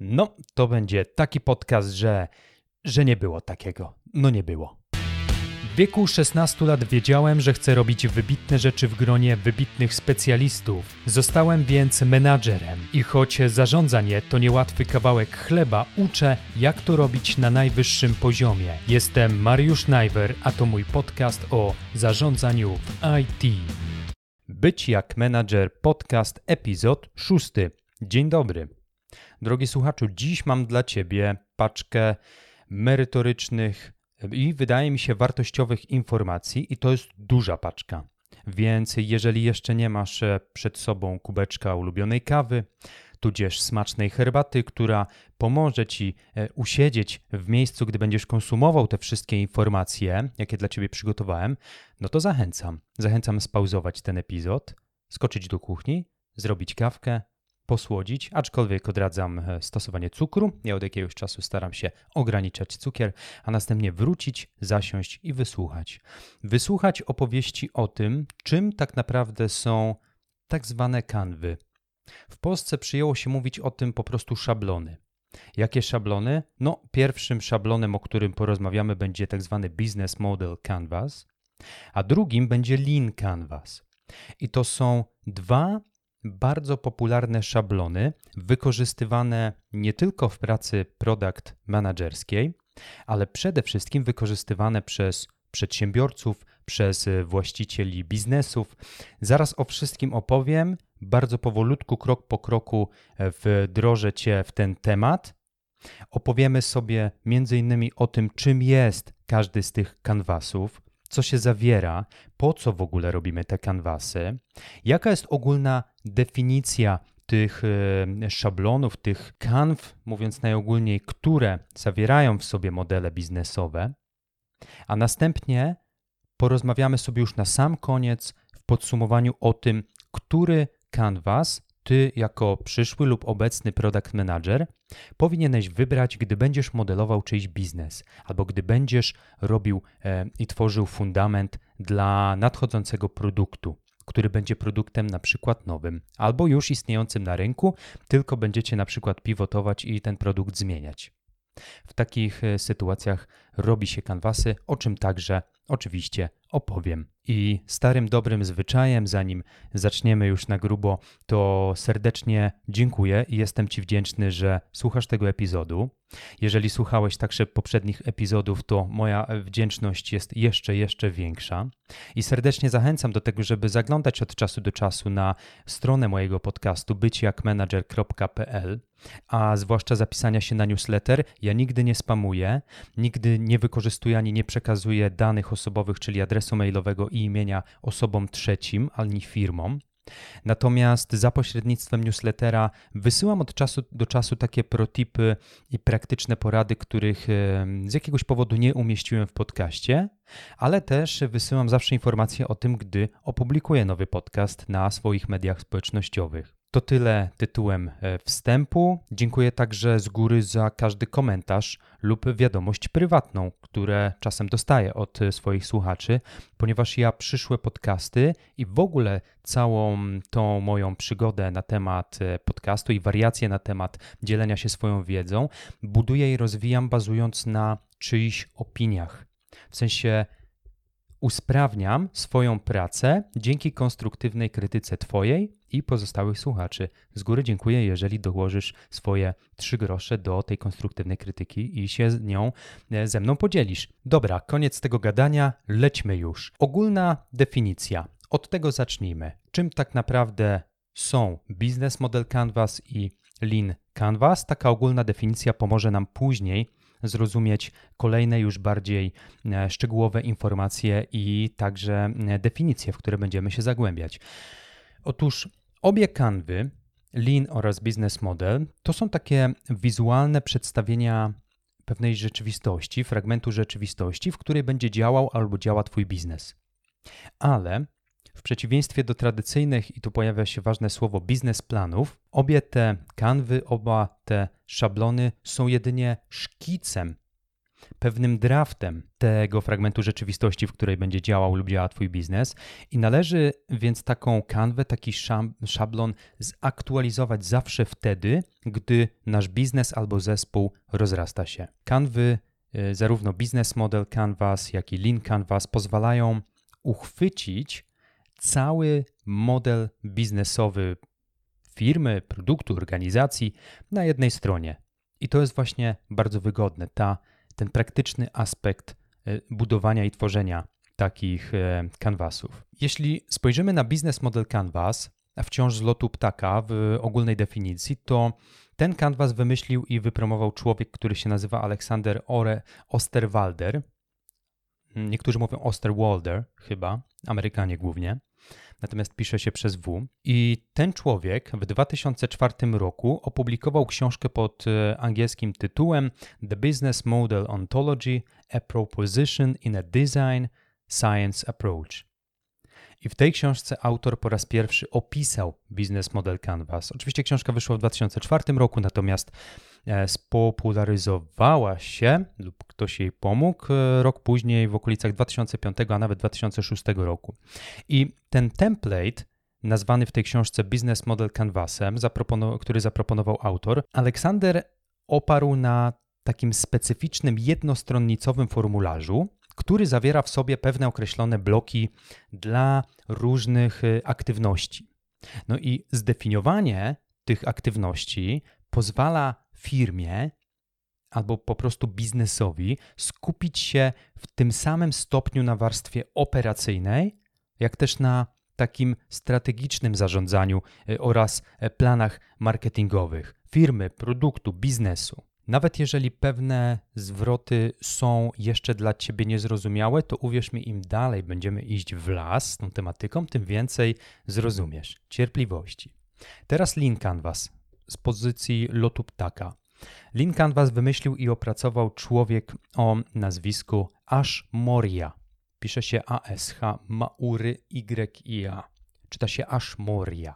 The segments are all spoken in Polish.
No, to będzie taki podcast, że, że nie było takiego. No nie było. W wieku 16 lat wiedziałem, że chcę robić wybitne rzeczy w gronie wybitnych specjalistów. Zostałem więc menadżerem i choć zarządzanie to niełatwy kawałek chleba, uczę, jak to robić na najwyższym poziomie. Jestem Mariusz Najwer, a to mój podcast o zarządzaniu w IT. Być jak menadżer podcast epizod 6. Dzień dobry. Drogi słuchaczu, dziś mam dla Ciebie paczkę merytorycznych i wydaje mi się wartościowych informacji, i to jest duża paczka. Więc jeżeli jeszcze nie masz e, przed sobą kubeczka ulubionej kawy, tudzież smacznej herbaty, która pomoże ci e, usiedzieć w miejscu, gdy będziesz konsumował te wszystkie informacje, jakie dla ciebie przygotowałem, no to zachęcam. Zachęcam spauzować ten epizod, skoczyć do kuchni, zrobić kawkę, posłodzić, aczkolwiek odradzam e, stosowanie cukru. Ja od jakiegoś czasu staram się ograniczać cukier, a następnie wrócić, zasiąść i wysłuchać. Wysłuchać opowieści o tym, czym tak naprawdę są tak zwane kanwy. W Polsce przyjęło się mówić o tym po prostu szablony. Jakie szablony? No, pierwszym szablonem, o którym porozmawiamy, będzie tak zwany Business Model Canvas, a drugim będzie Lean Canvas. I to są dwa bardzo popularne szablony, wykorzystywane nie tylko w pracy product managerskiej, ale przede wszystkim wykorzystywane przez przedsiębiorców, przez właścicieli biznesów. Zaraz o wszystkim opowiem, bardzo powolutku, krok po kroku wdrożę Cię w ten temat. Opowiemy sobie innymi o tym, czym jest każdy z tych kanwasów, co się zawiera, po co w ogóle robimy te kanwasy, jaka jest ogólna definicja tych e, szablonów, tych kanw, mówiąc najogólniej, które zawierają w sobie modele biznesowe, a następnie porozmawiamy sobie już na sam koniec w podsumowaniu o tym, który kanwas ty jako przyszły lub obecny product manager powinieneś wybrać, gdy będziesz modelował czyjś biznes albo gdy będziesz robił e, i tworzył fundament dla nadchodzącego produktu, który będzie produktem na przykład nowym albo już istniejącym na rynku, tylko będziecie na przykład pivotować i ten produkt zmieniać. W takich e, sytuacjach robi się kanwasy, o czym także oczywiście opowiem. I starym dobrym zwyczajem, zanim zaczniemy już na grubo, to serdecznie dziękuję i jestem Ci wdzięczny, że słuchasz tego epizodu. Jeżeli słuchałeś także poprzednich epizodów, to moja wdzięczność jest jeszcze, jeszcze większa. I serdecznie zachęcam do tego, żeby zaglądać od czasu do czasu na stronę mojego podcastu byciakmanager.pl, a zwłaszcza zapisania się na newsletter. Ja nigdy nie spamuję, nigdy nie wykorzystuję ani nie przekazuję danych osobowych, czyli adresu mailowego i imienia osobom trzecim, ani firmom. Natomiast za pośrednictwem newslettera wysyłam od czasu do czasu takie protipy i praktyczne porady, których z jakiegoś powodu nie umieściłem w podcaście, ale też wysyłam zawsze informacje o tym, gdy opublikuję nowy podcast na swoich mediach społecznościowych. To tyle tytułem e, wstępu. Dziękuję także z góry za każdy komentarz lub wiadomość prywatną, które czasem dostaję od e, swoich słuchaczy, ponieważ ja przyszłe podcasty i w ogóle całą tą moją przygodę na temat e, podcastu i wariacje na temat dzielenia się swoją wiedzą buduję i rozwijam bazując na czyichś opiniach. W sensie usprawniam swoją pracę dzięki konstruktywnej krytyce Twojej i pozostałych słuchaczy. Z góry dziękuję, jeżeli dołożysz swoje trzy grosze do tej konstruktywnej krytyki i się z nią e, ze mną podzielisz. Dobra, koniec tego gadania, lećmy już. Ogólna definicja. Od tego zacznijmy. Czym tak naprawdę są Business Model Canvas i Lean Canvas? Taka ogólna definicja pomoże nam później zrozumieć kolejne już bardziej e, szczegółowe informacje i także e, definicje, w które będziemy się zagłębiać. Otóż obie kanwy, Lean oraz Business Model, to są takie wizualne przedstawienia pewnej rzeczywistości, fragmentu rzeczywistości, w której będzie działał albo działa Twój biznes. Ale w przeciwieństwie do tradycyjnych, i tu pojawia się ważne słowo, biznesplanów, obie te kanwy, oba te szablony są jedynie szkicem pewnym draftem tego fragmentu rzeczywistości, w której będzie działał lub działa Twój biznes. I należy więc taką kanwę, taki szablon zaktualizować zawsze wtedy, gdy nasz biznes albo zespół rozrasta się. Kanwy, y, zarówno Business Model Canvas, jak i Lean Canvas pozwalają uchwycić cały model biznesowy firmy, produktu, organizacji na jednej stronie. I to jest właśnie bardzo wygodne, ta, ten praktyczny aspekt e, budowania i tworzenia takich kanwasów. Jeśli spojrzymy na Business Model Canvas, a wciąż z lotu ptaka w ogólnej definicji, to ten kanwas wymyślił i wypromował człowiek, który się nazywa Aleksander Ore Osterwalder. Niektórzy mówią Osterwalder chyba, Amerykanie głównie natomiast pisze się przez W. I ten człowiek w 2004 roku opublikował książkę pod e, angielskim tytułem The Business Model Ontology: A Proposition in a Design Science Approach. I w tej książce autor po raz pierwszy opisał biznes model Canvas. Oczywiście książka wyszła w 2004 roku, natomiast spopularyzowała się lub ktoś jej pomógł e, rok później w okolicach 2005, a nawet 2006 roku. I ten template nazwany w tej książce Business Model Canvasem, który zaproponował autor, Aleksander oparł na takim specyficznym jednostronnicowym formularzu, który zawiera w sobie pewne określone bloki dla różnych y, aktywności. No i zdefiniowanie tych aktywności pozwala firmie albo po prostu biznesowi skupić się w tym samym stopniu na warstwie operacyjnej, jak też na takim strategicznym zarządzaniu y, oraz y, planach marketingowych firmy, produktu, biznesu. Nawet jeżeli pewne zwroty są jeszcze dla ciebie niezrozumiałe, to uwierz mi, im dalej będziemy iść w las z tą tematyką, tym więcej zrozumiesz. Cierpliwości. Teraz Lean Canvas z pozycji lotu ptaka. Lean Canvas wymyślił i opracował człowiek o nazwisku Ash Moria. Pisze się A-S-H, Maury Y-I-A. Czyta się Ash Moria.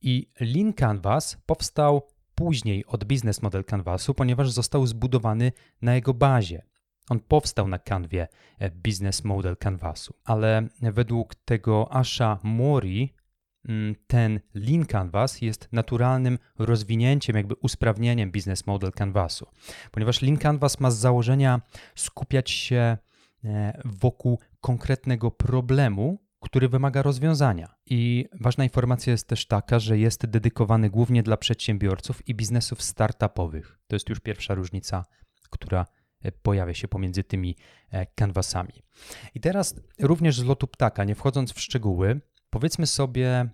I Lean Canvas powstał później od Business Model Canvasu, ponieważ został zbudowany na jego bazie. On powstał na kanwie e, Business Model Canvasu, ale według tego Asha Mori ten Lean Canvas jest naturalnym rozwinięciem, jakby usprawnieniem Business Model Canvasu, ponieważ Lean Canvas ma z założenia skupiać się e, wokół konkretnego problemu, który wymaga rozwiązania. I ważna informacja jest też taka, że jest dedykowany głównie dla przedsiębiorców i biznesów startupowych. To jest już pierwsza różnica, która e, pojawia się pomiędzy tymi kanwasami. E, I teraz również z lotu ptaka, nie wchodząc w szczegóły, powiedzmy sobie,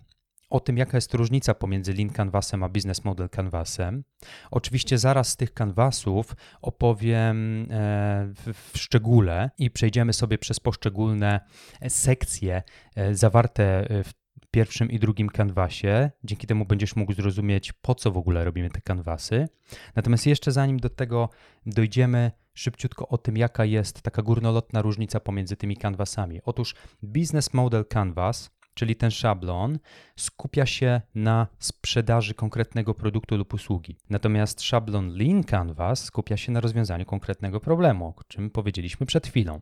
o tym, jaka jest różnica pomiędzy Lean Canvasem a Business Model Canvasem. Oczywiście zaraz z tych kanwasów opowiem e, w szczególe i przejdziemy sobie przez poszczególne sekcje e, zawarte w pierwszym i drugim kanwasie. Dzięki temu będziesz mógł zrozumieć, po co w ogóle robimy te kanwasy. Natomiast jeszcze zanim do tego dojdziemy, szybciutko o tym, jaka jest taka górnolotna różnica pomiędzy tymi kanwasami. Otóż Business Model Canvas czyli ten szablon, skupia się na sprzedaży konkretnego produktu lub usługi. Natomiast szablon Lean Canvas skupia się na rozwiązaniu konkretnego problemu, o czym powiedzieliśmy przed chwilą.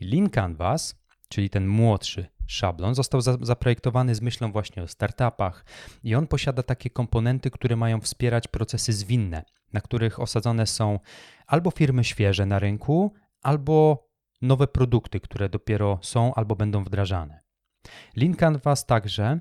Lean Canvas, czyli ten młodszy szablon, został za zaprojektowany z myślą właśnie o startupach i on posiada takie komponenty, które mają wspierać procesy zwinne, na których osadzone są albo firmy świeże na rynku, albo nowe produkty, które dopiero są albo będą wdrażane. Lean Canvas także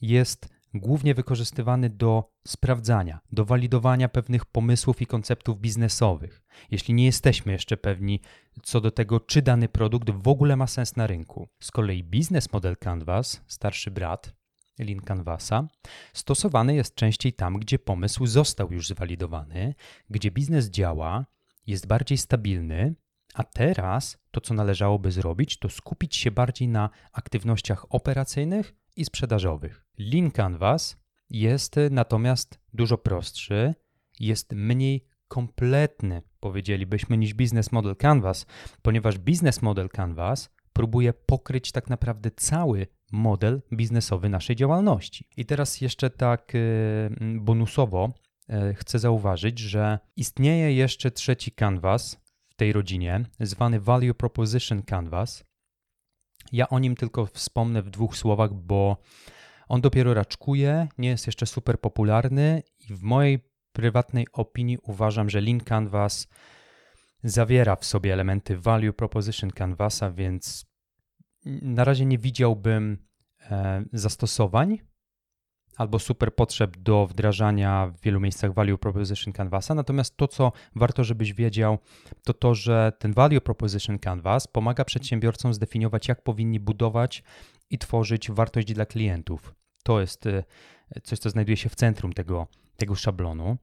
jest głównie wykorzystywany do sprawdzania, do walidowania pewnych pomysłów i konceptów biznesowych. Jeśli nie jesteśmy jeszcze pewni co do tego, czy dany produkt w ogóle ma sens na rynku. Z kolei Business Model Canvas, starszy brat Lean Canvasa, stosowany jest częściej tam, gdzie pomysł został już zwalidowany, gdzie biznes działa, jest bardziej stabilny a teraz to, co należałoby zrobić, to skupić się bardziej na aktywnościach operacyjnych i sprzedażowych. Lean Canvas jest natomiast dużo prostszy, jest mniej kompletny, powiedzielibyśmy, niż Business Model Canvas, ponieważ Business Model Canvas próbuje pokryć tak naprawdę cały model biznesowy naszej działalności. I teraz jeszcze tak y, bonusowo y, chcę zauważyć, że istnieje jeszcze trzeci canvas, tej rodzinie, zwany Value Proposition Canvas. Ja o nim tylko wspomnę w dwóch słowach, bo on dopiero raczkuje, nie jest jeszcze super popularny i w mojej prywatnej opinii uważam, że Lean Canvas zawiera w sobie elementy Value Proposition Canvasa, więc na razie nie widziałbym e, zastosowań albo super potrzeb do wdrażania w wielu miejscach Value Proposition Canvasa. Natomiast to, co warto, żebyś wiedział, to to, że ten Value Proposition Canvas pomaga przedsiębiorcom zdefiniować, jak powinni budować i tworzyć wartość dla klientów. To jest e, coś, co znajduje się w centrum tego, tego szablonu.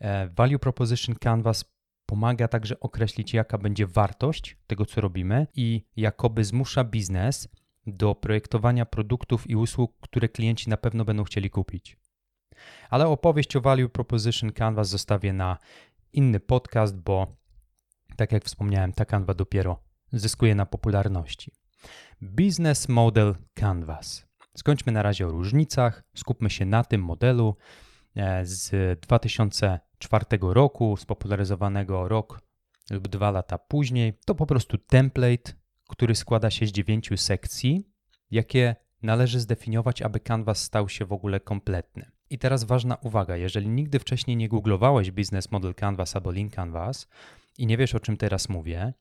E, Value Proposition Canvas pomaga także określić, jaka będzie wartość tego, co robimy i jakoby zmusza biznes do projektowania produktów i usług, które klienci na pewno będą chcieli kupić. Ale opowieść o Value Proposition Canvas zostawię na inny podcast, bo tak jak wspomniałem, ta Canva dopiero zyskuje na popularności. Business Model Canvas. Skończmy na razie o różnicach, skupmy się na tym modelu e, z 2004 roku, spopularyzowanego rok lub dwa lata później. To po prostu template, który składa się z dziewięciu sekcji, jakie należy zdefiniować, aby Canvas stał się w ogóle kompletny. I teraz ważna uwaga, jeżeli nigdy wcześniej nie googlowałeś Business Model Canvas albo Link Canvas i nie wiesz o czym teraz mówię,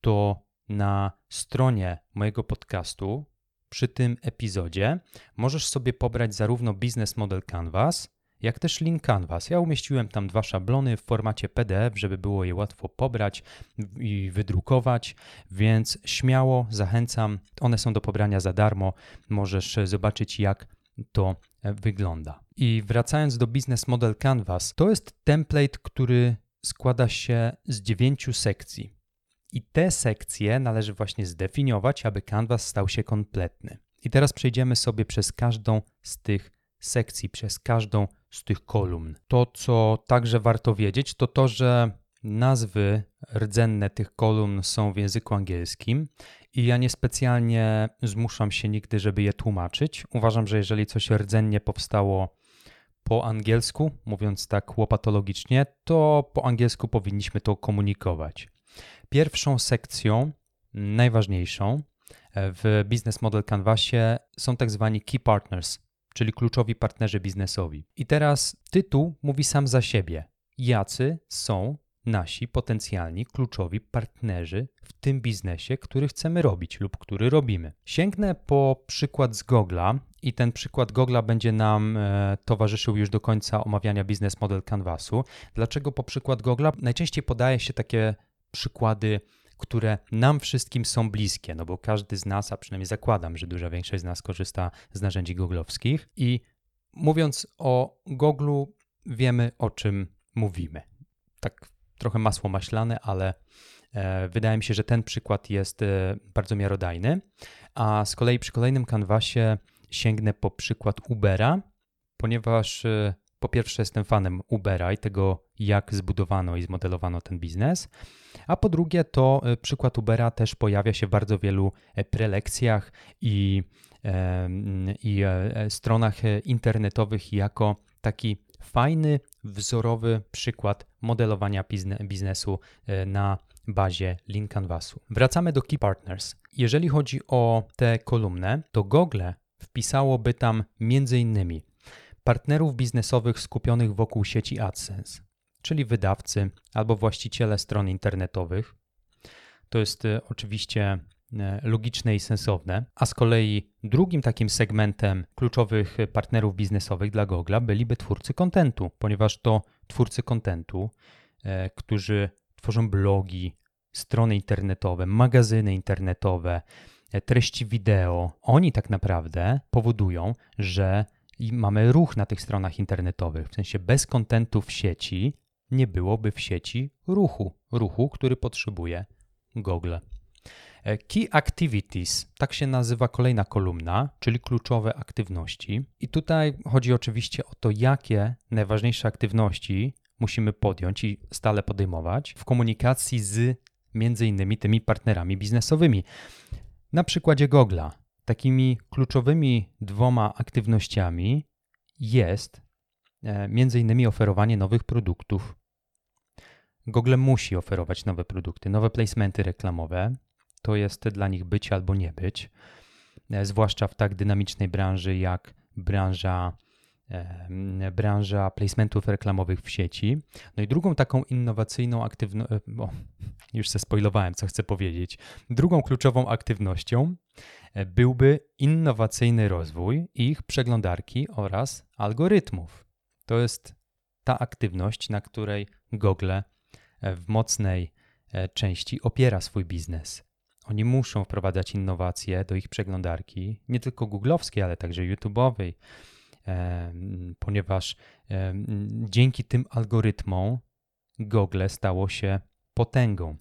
to na stronie mojego podcastu przy tym epizodzie możesz sobie pobrać zarówno Business Model Canvas, jak też link Canvas. Ja umieściłem tam dwa szablony w formacie PDF, żeby było je łatwo pobrać i wydrukować, więc śmiało zachęcam. One są do pobrania za darmo. Możesz zobaczyć, jak to wygląda. I wracając do Business Model Canvas, to jest template, który składa się z dziewięciu sekcji. I te sekcje należy właśnie zdefiniować, aby Canvas stał się kompletny. I teraz przejdziemy sobie przez każdą z tych sekcji, przez każdą z tych kolumn. To, co także warto wiedzieć, to to, że nazwy rdzenne tych kolumn są w języku angielskim i ja niespecjalnie zmuszam się nigdy, żeby je tłumaczyć. Uważam, że jeżeli coś rdzennie powstało po angielsku, mówiąc tak łopatologicznie, to po angielsku powinniśmy to komunikować. Pierwszą sekcją, najważniejszą w Business Model Canvasie są tak zwani Key Partners, czyli kluczowi partnerzy biznesowi. I teraz tytuł mówi sam za siebie. Jacy są nasi potencjalni kluczowi partnerzy w tym biznesie, który chcemy robić lub który robimy. Sięgnę po przykład z Google'a i ten przykład Google'a będzie nam e, towarzyszył już do końca omawiania Business Model Canvasu. Dlaczego po przykład Google'a? Najczęściej podaje się takie przykłady które nam wszystkim są bliskie, no bo każdy z nas, a przynajmniej zakładam, że duża większość z nas korzysta z narzędzi googlowskich i mówiąc o Google wiemy o czym mówimy. Tak trochę masło maślane, ale e, wydaje mi się, że ten przykład jest e, bardzo miarodajny. A z kolei przy kolejnym kanwasie sięgnę po przykład Ubera, ponieważ e, po pierwsze jestem fanem Ubera i tego, jak zbudowano i zmodelowano ten biznes, a po drugie to e, przykład Ubera też pojawia się w bardzo wielu e, prelekcjach i, i e, stronach internetowych jako taki fajny, wzorowy przykład modelowania biznesu na bazie Lean Canvasu. Wracamy do Key Partners. Jeżeli chodzi o tę kolumnę, to Google wpisałoby tam między innymi partnerów biznesowych skupionych wokół sieci AdSense, czyli wydawcy albo właściciele stron internetowych. To jest e, oczywiście e, logiczne i sensowne, a z kolei drugim takim segmentem kluczowych partnerów biznesowych dla Google byliby twórcy kontentu, ponieważ to twórcy kontentu, e, którzy tworzą blogi, strony internetowe, magazyny internetowe, treści wideo, oni tak naprawdę powodują, że i mamy ruch na tych stronach internetowych. W sensie bez kontentu w sieci nie byłoby w sieci ruchu, ruchu, który potrzebuje Google. E, Key Activities, tak się nazywa kolejna kolumna, czyli kluczowe aktywności. I tutaj chodzi oczywiście o to, jakie najważniejsze aktywności musimy podjąć i stale podejmować w komunikacji z między innymi tymi partnerami biznesowymi. Na przykładzie Google'a takimi kluczowymi dwoma aktywnościami jest e, między innymi oferowanie nowych produktów. Google musi oferować nowe produkty, nowe placementy reklamowe. To jest dla nich być albo nie być, e, zwłaszcza w tak dynamicznej branży jak branża branża placementów reklamowych w sieci. No i drugą taką innowacyjną aktywnością, e, już se spoilowałem, co chcę powiedzieć. Drugą kluczową aktywnością e, byłby innowacyjny rozwój ich przeglądarki oraz algorytmów. To jest ta aktywność, na której Google e, w mocnej części opiera swój biznes. Oni muszą wprowadzać innowacje do ich przeglądarki, nie tylko googlowskiej, ale także YouTube'owej, ponieważ dzięki tym algorytmom Google stało się potęgą.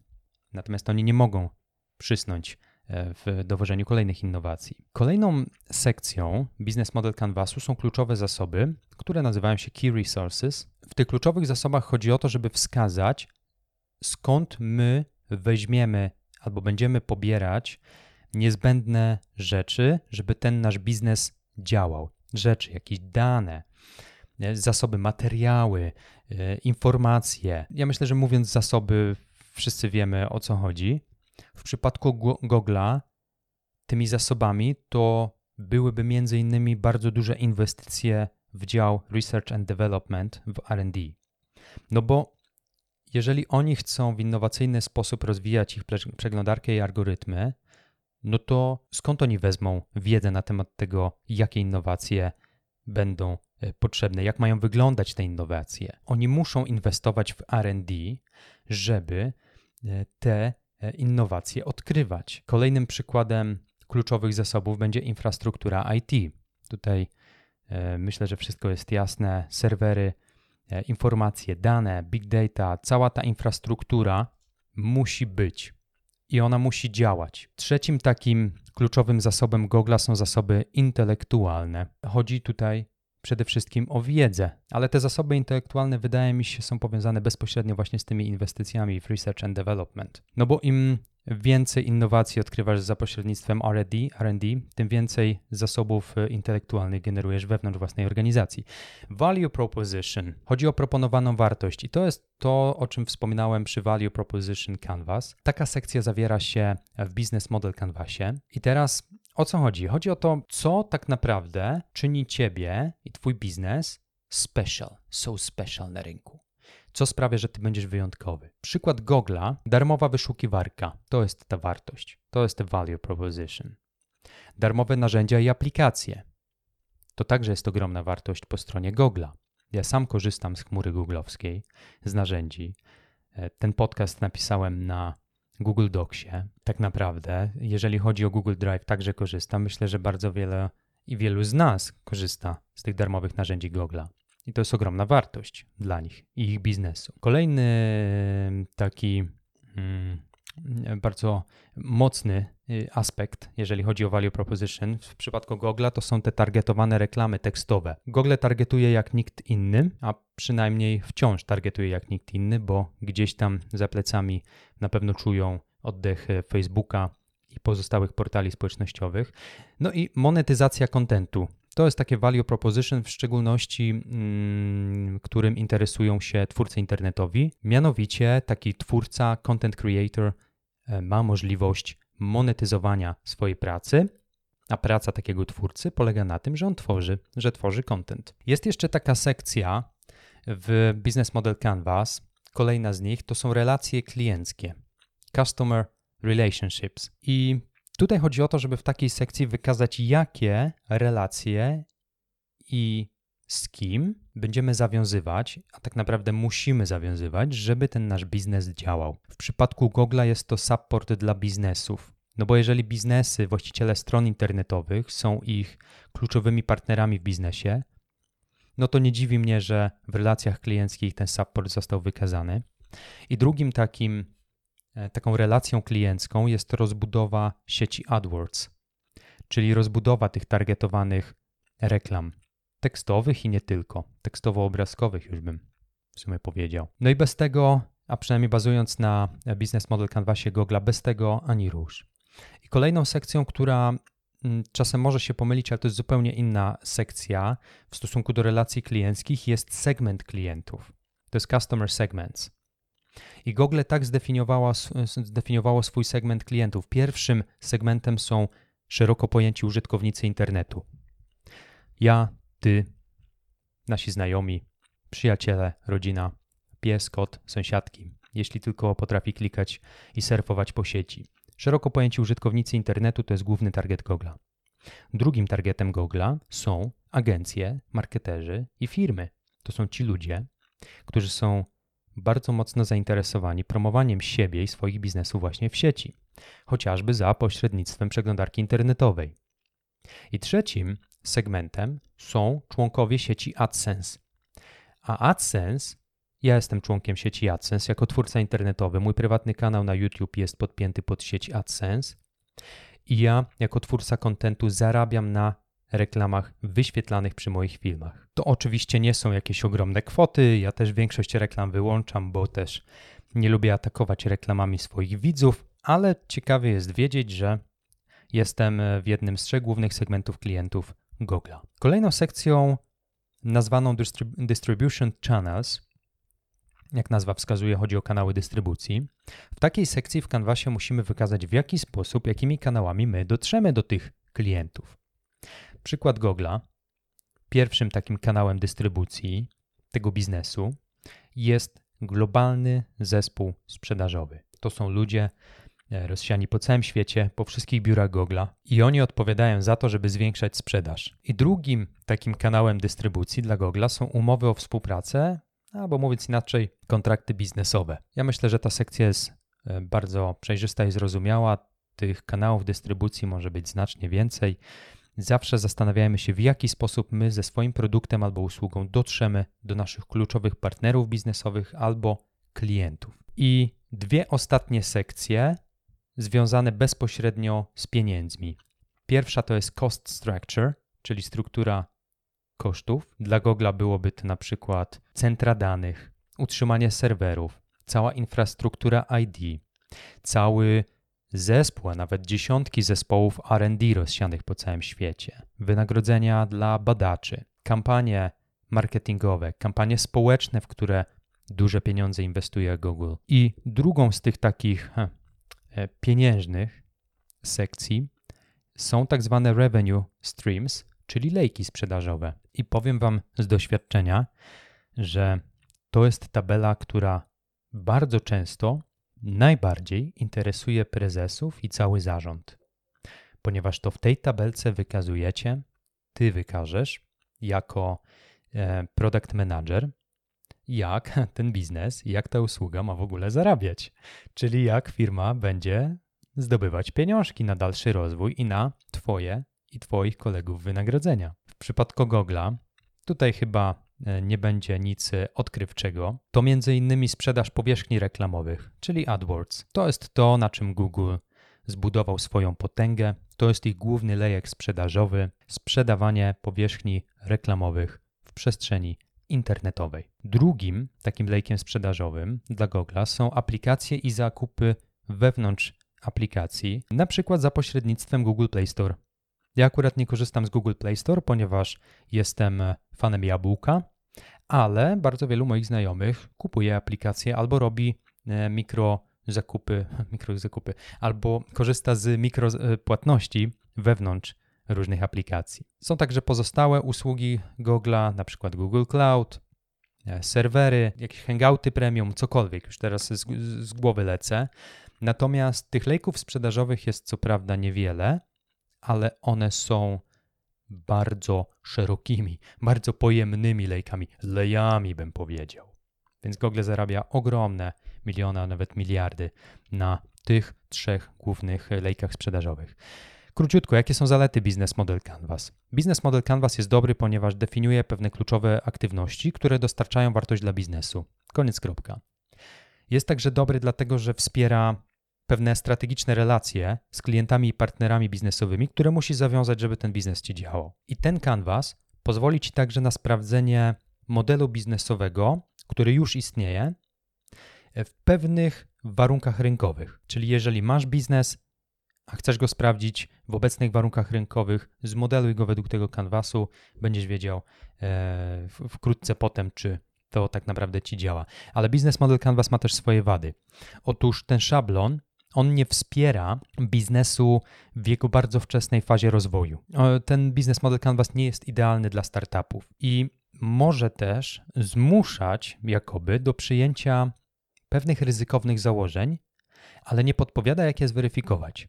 Natomiast oni nie mogą przysnąć e, w dowożeniu kolejnych innowacji. Kolejną sekcją Business Model Canvasu są kluczowe zasoby, które nazywają się Key Resources. W tych kluczowych zasobach chodzi o to, żeby wskazać, skąd my weźmiemy albo będziemy pobierać niezbędne rzeczy, żeby ten nasz biznes działał rzeczy, jakieś dane, zasoby, materiały, e, informacje. Ja myślę, że mówiąc zasoby, wszyscy wiemy o co chodzi. W przypadku Google'a tymi zasobami to byłyby między innymi bardzo duże inwestycje w dział Research and Development w R&D. No bo jeżeli oni chcą w innowacyjny sposób rozwijać ich przeglądarkę i algorytmy, no to skąd oni wezmą wiedzę na temat tego, jakie innowacje będą e, potrzebne, jak mają wyglądać te innowacje? Oni muszą inwestować w RD, żeby e, te e, innowacje odkrywać. Kolejnym przykładem kluczowych zasobów będzie infrastruktura IT. Tutaj myślę, że wszystko jest jasne. Serwery, informacje, dane, big data, cała ta infrastruktura musi być i ona musi działać. Trzecim takim kluczowym zasobem Google są zasoby intelektualne. Chodzi tutaj przede wszystkim o wiedzę, ale te zasoby intelektualne wydaje mi się są powiązane bezpośrednio właśnie z tymi inwestycjami w research and development. No bo im więcej innowacji odkrywasz za pośrednictwem R&D, R&D, tym więcej zasobów e, intelektualnych generujesz wewnątrz własnej organizacji. Value proposition. Chodzi o proponowaną wartość i to jest to, o czym wspominałem przy Value Proposition Canvas. Taka sekcja zawiera się w Business Model Canvasie i teraz o co chodzi? Chodzi o to, co tak naprawdę czyni ciebie i twój biznes special, so special na rynku co sprawia, że ty będziesz wyjątkowy. Przykład Google'a, darmowa wyszukiwarka, to jest ta wartość, to jest value proposition. Darmowe narzędzia i aplikacje, to także jest ogromna wartość po stronie Google'a. Ja sam korzystam z chmury googlowskiej, z narzędzi. E, ten podcast napisałem na Google Docsie. Tak naprawdę, jeżeli chodzi o Google Drive, także korzystam. Myślę, że bardzo wiele i wielu z nas korzysta z tych darmowych narzędzi Google'a. I to jest ogromna wartość dla nich i ich biznesu. Kolejny taki mm, bardzo mocny y, aspekt, jeżeli chodzi o value proposition w przypadku Google, to są te targetowane reklamy tekstowe. Google targetuje jak nikt inny, a przynajmniej wciąż targetuje jak nikt inny, bo gdzieś tam za plecami na pewno czują oddech Facebooka i pozostałych portali społecznościowych. No i monetyzacja kontentu. To jest takie value proposition, w szczególności mm, którym interesują się twórcy internetowi. Mianowicie taki twórca, content creator e, ma możliwość monetyzowania swojej pracy, a praca takiego twórcy polega na tym, że on tworzy, że tworzy content. Jest jeszcze taka sekcja w Business Model Canvas. Kolejna z nich to są relacje klienckie, customer relationships. I Tutaj chodzi o to, żeby w takiej sekcji wykazać, jakie relacje i z kim będziemy zawiązywać, a tak naprawdę musimy zawiązywać, żeby ten nasz biznes działał. W przypadku Google jest to support dla biznesów. No bo jeżeli biznesy, właściciele stron internetowych są ich kluczowymi partnerami w biznesie, no to nie dziwi mnie, że w relacjach klienckich ten support został wykazany. I drugim takim taką relacją kliencką jest rozbudowa sieci AdWords, czyli rozbudowa tych targetowanych reklam tekstowych i nie tylko, tekstowo-obrazkowych już bym w sumie powiedział. No i bez tego, a przynajmniej bazując na Business Model Canvasie Google, bez tego ani rusz. I kolejną sekcją, która mm, czasem może się pomylić, ale to jest zupełnie inna sekcja w stosunku do relacji klienckich, jest segment klientów. To jest Customer Segments. I Google tak zdefiniowało, swój segment klientów. Pierwszym segmentem są szeroko pojęci użytkownicy internetu. Ja, ty, nasi znajomi, przyjaciele, rodzina, pies, kot, sąsiadki, jeśli tylko potrafi klikać i surfować po sieci. Szeroko pojęci użytkownicy internetu to jest główny target Google'a. Drugim targetem Google'a są agencje, marketerzy i firmy. To są ci ludzie, którzy są bardzo mocno zainteresowani promowaniem siebie i swoich biznesów właśnie w sieci, chociażby za pośrednictwem przeglądarki internetowej. I trzecim segmentem są członkowie sieci AdSense. A AdSense, ja jestem członkiem sieci AdSense jako twórca internetowy. Mój prywatny kanał na YouTube jest podpięty pod sieć AdSense. I ja, jako twórca kontentu, zarabiam na reklamach wyświetlanych przy moich filmach. To oczywiście nie są jakieś ogromne kwoty, ja też większość reklam wyłączam, bo też nie lubię atakować reklamami swoich widzów, ale ciekawie jest wiedzieć, że jestem w jednym z trzech głównych segmentów klientów Google'a. Kolejną sekcją nazwaną Distribution Channels, jak nazwa wskazuje, chodzi o kanały dystrybucji. W takiej sekcji w Canvasie musimy wykazać, w jaki sposób, jakimi kanałami my dotrzemy do tych klientów. Przykład Google'a. Pierwszym takim kanałem dystrybucji tego biznesu jest globalny zespół sprzedażowy. To są ludzie e, rozsiani po całym świecie, po wszystkich biurach Google'a i oni odpowiadają za to, żeby zwiększać sprzedaż. I drugim takim kanałem dystrybucji dla Google'a są umowy o współpracę, albo mówiąc inaczej, kontrakty biznesowe. Ja myślę, że ta sekcja jest e, bardzo przejrzysta i zrozumiała. Tych kanałów dystrybucji może być znacznie więcej zawsze zastanawiajmy się, w jaki sposób my ze swoim produktem albo usługą dotrzemy do naszych kluczowych partnerów biznesowych albo klientów. I dwie ostatnie sekcje związane bezpośrednio z pieniędzmi. Pierwsza to jest cost structure, czyli struktura kosztów. Dla Google byłoby to na przykład centra danych, utrzymanie serwerów, cała infrastruktura ID, cały zespół, a nawet dziesiątki zespołów RD rozsianych po całym świecie, wynagrodzenia dla badaczy, kampanie marketingowe, kampanie społeczne, w które duże pieniądze inwestuje Google. I drugą z tych takich he, e, pieniężnych sekcji są tak zwane revenue streams, czyli lejki sprzedażowe. I powiem Wam z doświadczenia, że to jest tabela, która bardzo często najbardziej interesuje prezesów i cały zarząd, ponieważ to w tej tabelce wykazujecie, ty wykażesz jako e, product manager, jak ten biznes, jak ta usługa ma w ogóle zarabiać, czyli jak firma będzie zdobywać pieniążki na dalszy rozwój i na Twoje i Twoich kolegów wynagrodzenia. W przypadku Google'a, tutaj chyba nie będzie nic e, odkrywczego, to m.in. sprzedaż powierzchni reklamowych, czyli AdWords. To jest to, na czym Google zbudował swoją potęgę. To jest ich główny lejek sprzedażowy sprzedawanie powierzchni reklamowych w przestrzeni internetowej. Drugim takim lejkiem sprzedażowym dla Google są aplikacje i zakupy wewnątrz aplikacji, na przykład za pośrednictwem Google Play Store. Ja akurat nie korzystam z Google Play Store, ponieważ jestem fanem jabłka, ale bardzo wielu moich znajomych kupuje aplikacje albo robi e, mikro zakupy, mikro zakupy, albo korzysta z mikropłatności wewnątrz różnych aplikacji. Są także pozostałe usługi Google'a, na przykład Google Cloud, e, serwery, jakieś hangouty premium, cokolwiek, już teraz z, z głowy lecę. Natomiast tych lejków sprzedażowych jest co prawda niewiele, ale one są bardzo szerokimi, bardzo pojemnymi lejkami, lejami bym powiedział. Więc Google zarabia ogromne miliony, a nawet miliardy na tych trzech głównych lejkach sprzedażowych. Króciutko, jakie są zalety Business Model Canvas? Business Model Canvas jest dobry, ponieważ definiuje pewne kluczowe aktywności, które dostarczają wartość dla biznesu. Koniec kropka. Jest także dobry, dlatego że wspiera pewne strategiczne relacje z klientami i partnerami biznesowymi, które musi zawiązać, żeby ten biznes ci działał. I ten kanwas pozwoli ci także na sprawdzenie modelu biznesowego, który już istnieje w pewnych warunkach rynkowych. Czyli jeżeli masz biznes, a chcesz go sprawdzić w obecnych warunkach rynkowych, zmodeluj go według tego kanwasu, będziesz wiedział e, wkrótce potem, czy to tak naprawdę ci działa. Ale Business Model Canvas ma też swoje wady. Otóż ten szablon on nie wspiera biznesu w jego bardzo wczesnej fazie rozwoju. Ten Business Model Canvas nie jest idealny dla startupów i może też zmuszać jakoby do przyjęcia pewnych ryzykownych założeń, ale nie podpowiada, jak je zweryfikować.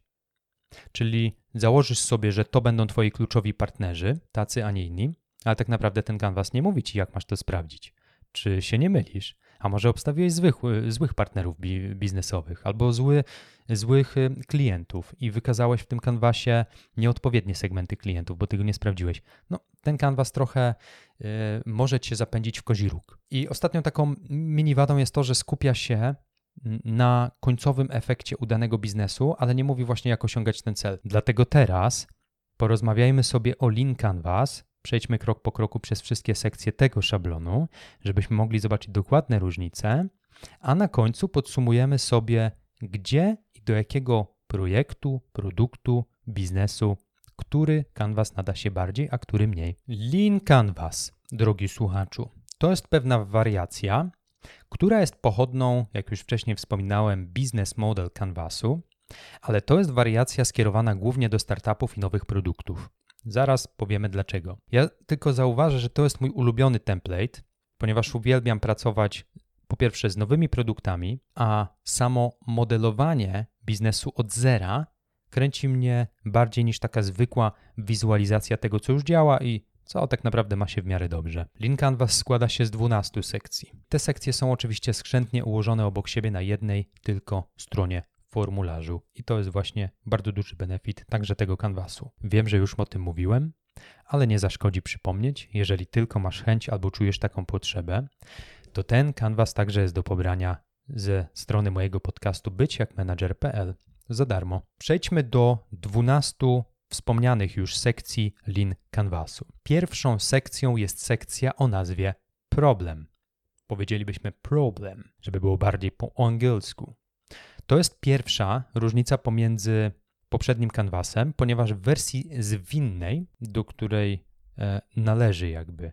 Czyli założysz sobie, że to będą twoi kluczowi partnerzy, tacy, a nie inni, ale tak naprawdę ten kanwas nie mówi ci, jak masz to sprawdzić. Czy się nie mylisz? A może obstawiłeś złych, złych partnerów biznesowych albo zły, złych y, klientów i wykazałeś w tym kanwasie nieodpowiednie segmenty klientów, bo tego nie sprawdziłeś. No, ten kanwas trochę y, może cię zapędzić w kozi róg. I ostatnią taką mini wadą jest to, że skupia się na końcowym efekcie udanego biznesu, ale nie mówi właśnie jak osiągać ten cel. Dlatego teraz porozmawiajmy sobie o Lean Canvas, przejdźmy krok po kroku przez wszystkie sekcje tego szablonu, żebyśmy mogli zobaczyć dokładne różnice, a na końcu podsumujemy sobie, gdzie i do jakiego projektu, produktu, biznesu, który Canvas nada się bardziej, a który mniej. Lean Canvas, drogi słuchaczu, to jest pewna wariacja, która jest pochodną, jak już wcześniej wspominałem, business model Canvasu, ale to jest wariacja skierowana głównie do startupów i nowych produktów. Zaraz powiemy dlaczego. Ja tylko zauważę, że to jest mój ulubiony template, ponieważ uwielbiam pracować po pierwsze z nowymi produktami, a samo modelowanie biznesu od zera kręci mnie bardziej niż taka zwykła wizualizacja tego, co już działa i co tak naprawdę ma się w miarę dobrze. Lean Canvas składa się z 12 sekcji. Te sekcje są oczywiście skrzętnie ułożone obok siebie na jednej tylko stronie formularzu. I to jest właśnie bardzo duży benefit także tego kanwasu. Wiem, że już o tym mówiłem, ale nie zaszkodzi przypomnieć, jeżeli tylko masz chęć albo czujesz taką potrzebę, to ten kanwas także jest do pobrania ze strony mojego podcastu byćjakmanager.pl za darmo. Przejdźmy do 12 wspomnianych już sekcji Lean Canvasu. Pierwszą sekcją jest sekcja o nazwie problem. Powiedzielibyśmy problem, żeby było bardziej po angielsku. To jest pierwsza różnica pomiędzy poprzednim kanwasem, ponieważ w wersji zwinnej, do której e, należy jakby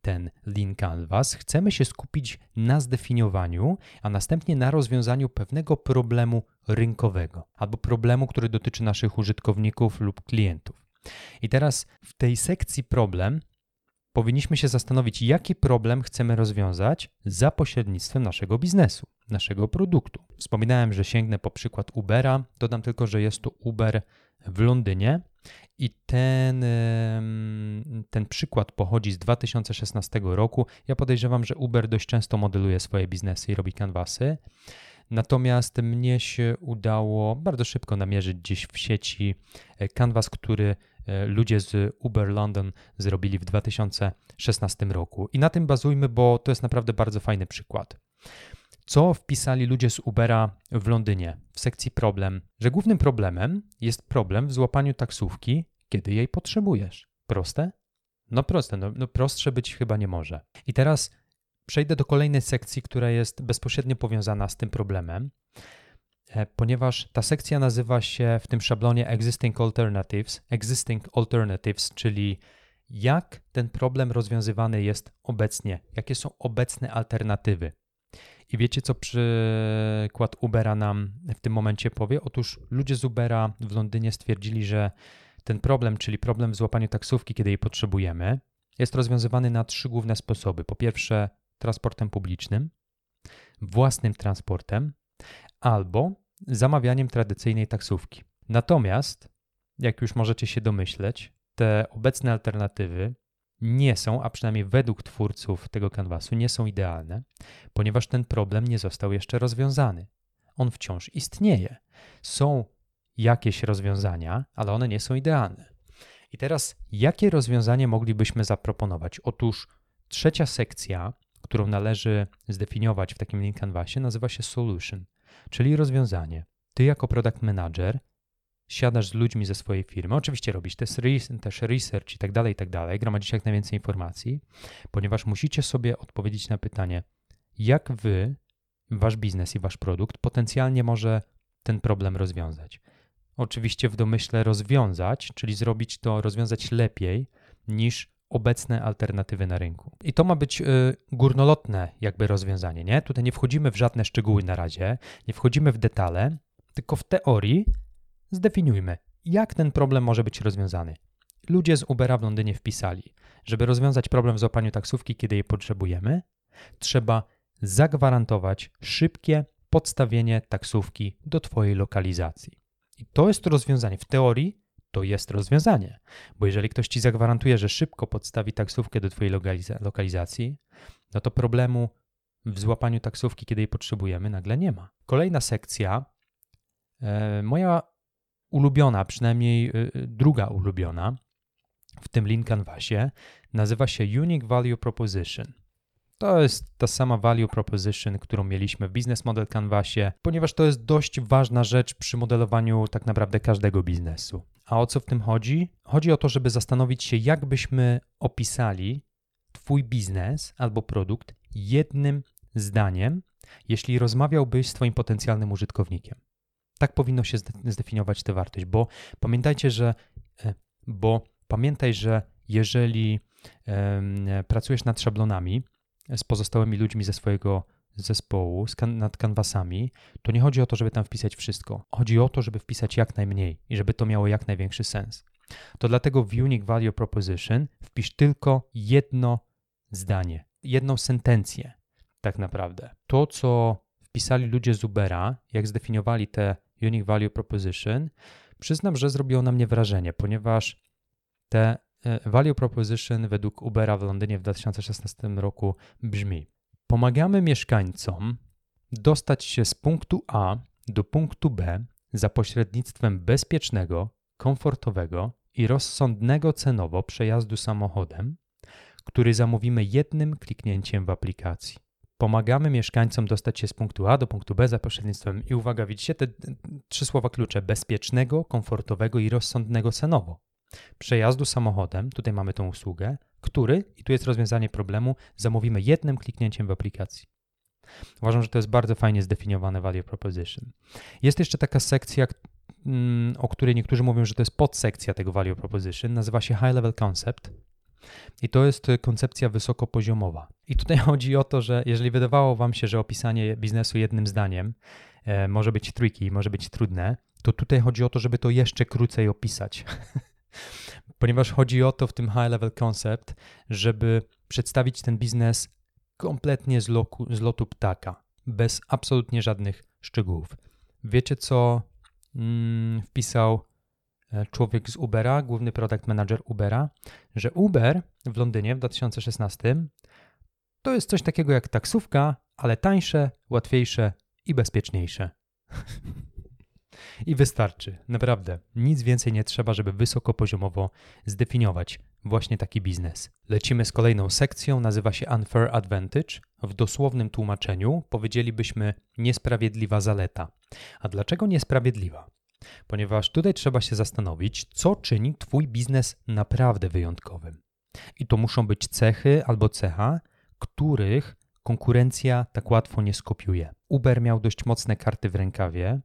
ten Lean Canvas, chcemy się skupić na zdefiniowaniu, a następnie na rozwiązaniu pewnego problemu rynkowego albo problemu, który dotyczy naszych użytkowników lub klientów. I teraz w tej sekcji problem powinniśmy się zastanowić, jaki problem chcemy rozwiązać za pośrednictwem naszego biznesu, naszego produktu. Wspominałem, że sięgnę po przykład Ubera. Dodam tylko, że jest to Uber w Londynie i ten, ten przykład pochodzi z 2016 roku. Ja podejrzewam, że Uber dość często modeluje swoje biznesy i robi kanwasy. Natomiast mnie się udało bardzo szybko namierzyć gdzieś w sieci kanwas, który E, ludzie z Uber London zrobili w 2016 roku. I na tym bazujmy, bo to jest naprawdę bardzo fajny przykład. Co wpisali ludzie z Ubera w Londynie w sekcji problem? Że głównym problemem jest problem w złapaniu taksówki, kiedy jej potrzebujesz. Proste? No proste, no, no prostsze być chyba nie może. I teraz przejdę do kolejnej sekcji, która jest bezpośrednio powiązana z tym problemem, E, ponieważ ta sekcja nazywa się w tym szablonie Existing Alternatives, Existing Alternatives, czyli jak ten problem rozwiązywany jest obecnie, jakie są obecne alternatywy. I wiecie, co przykład Ubera nam w tym momencie powie? Otóż ludzie z Ubera w Londynie stwierdzili, że ten problem, czyli problem w złapaniu taksówki, kiedy jej potrzebujemy, jest rozwiązywany na trzy główne sposoby. Po pierwsze, transportem publicznym, własnym transportem, albo zamawianiem tradycyjnej taksówki. Natomiast, jak już możecie się domyśleć, te obecne alternatywy nie są, a przynajmniej według twórców tego kanwasu, nie są idealne, ponieważ ten problem nie został jeszcze rozwiązany. On wciąż istnieje. Są jakieś rozwiązania, ale one nie są idealne. I teraz, jakie rozwiązanie moglibyśmy zaproponować? Otóż trzecia sekcja, którą należy zdefiniować w takim link canvasie, nazywa się solution czyli rozwiązanie. Ty jako product manager siadasz z ludźmi ze swojej firmy, oczywiście robisz też, też research i tak dalej, i tak dalej, gromadzisz jak najwięcej informacji, ponieważ musicie sobie odpowiedzieć na pytanie, jak wy, wasz biznes i wasz produkt potencjalnie może ten problem rozwiązać. Oczywiście w domyśle rozwiązać, czyli zrobić to, rozwiązać lepiej niż obecne alternatywy na rynku. I to ma być y, górnolotne jakby rozwiązanie, nie? Tutaj nie wchodzimy w żadne szczegóły na razie, nie wchodzimy w detale, tylko w teorii zdefiniujmy, jak ten problem może być rozwiązany. Ludzie z Ubera w Londynie wpisali, żeby rozwiązać problem w złapaniu taksówki, kiedy jej potrzebujemy, trzeba zagwarantować szybkie podstawienie taksówki do Twojej lokalizacji. I to jest rozwiązanie. W teorii to jest rozwiązanie, bo jeżeli ktoś Ci zagwarantuje, że szybko podstawi taksówkę do Twojej lokalizacji, no to problemu w złapaniu taksówki, kiedy jej potrzebujemy, nagle nie ma. Kolejna sekcja, e, moja ulubiona, przynajmniej e, druga ulubiona w tym Lean Canvasie, nazywa się Unique Value Proposition. To jest ta sama value proposition, którą mieliśmy w Business Model Canvasie, ponieważ to jest dość ważna rzecz przy modelowaniu tak naprawdę każdego biznesu. A o co w tym chodzi? Chodzi o to, żeby zastanowić się, jak byśmy opisali Twój biznes albo produkt jednym zdaniem, jeśli rozmawiałbyś z Twoim potencjalnym użytkownikiem. Tak powinno się zdefiniować tę wartość, bo pamiętajcie, że e, bo pamiętaj, że jeżeli pracujesz nad szablonami, z pozostałymi ludźmi ze swojego zespołu, nad kanwasami, to nie chodzi o to, żeby tam wpisać wszystko. Chodzi o to, żeby wpisać jak najmniej i żeby to miało jak największy sens. To dlatego w Unique Value Proposition wpisz tylko jedno zdanie, jedną sentencję, tak naprawdę. To, co wpisali ludzie z Ubera, jak zdefiniowali te Unique Value Proposition, przyznam, że zrobiło na mnie wrażenie, ponieważ te E, value proposition według Ubera w Londynie w 2016 roku brzmi: Pomagamy mieszkańcom dostać się z punktu A do punktu B za pośrednictwem bezpiecznego, komfortowego i rozsądnego cenowo przejazdu samochodem, który zamówimy jednym kliknięciem w aplikacji. Pomagamy mieszkańcom dostać się z punktu A do punktu B za pośrednictwem, i uwaga, widzicie te trzy słowa klucze: bezpiecznego, komfortowego i rozsądnego cenowo przejazdu samochodem, tutaj mamy tą usługę, który, i tu jest rozwiązanie problemu, zamówimy jednym kliknięciem w aplikacji. Uważam, że to jest bardzo fajnie zdefiniowane value proposition. Jest jeszcze taka sekcja, mm, o której niektórzy mówią, że to jest podsekcja tego value proposition, nazywa się high level concept. I to jest koncepcja wysokopoziomowa. I tutaj chodzi o to, że jeżeli wydawało Wam się, że opisanie biznesu jednym zdaniem e, może być tricky, może być trudne, to tutaj chodzi o to, żeby to jeszcze krócej opisać. ponieważ chodzi o to w tym high level concept, żeby przedstawić ten biznes kompletnie z, loku, z lotu ptaka, bez absolutnie żadnych szczegółów. Wiecie, co mm, wpisał e, człowiek z Ubera, główny product manager Ubera, że Uber w Londynie w 2016 to jest coś takiego jak taksówka, ale tańsze, łatwiejsze i bezpieczniejsze. I wystarczy, naprawdę. Nic więcej nie trzeba, żeby wysokopoziomowo zdefiniować właśnie taki biznes. Lecimy z kolejną sekcją, nazywa się Unfair Advantage. W dosłownym tłumaczeniu powiedzielibyśmy niesprawiedliwa zaleta. A dlaczego niesprawiedliwa? Ponieważ tutaj trzeba się zastanowić, co czyni Twój biznes naprawdę wyjątkowym. I to muszą być cechy albo cecha, których konkurencja tak łatwo nie skopiuje. Uber miał dość mocne karty w rękawie,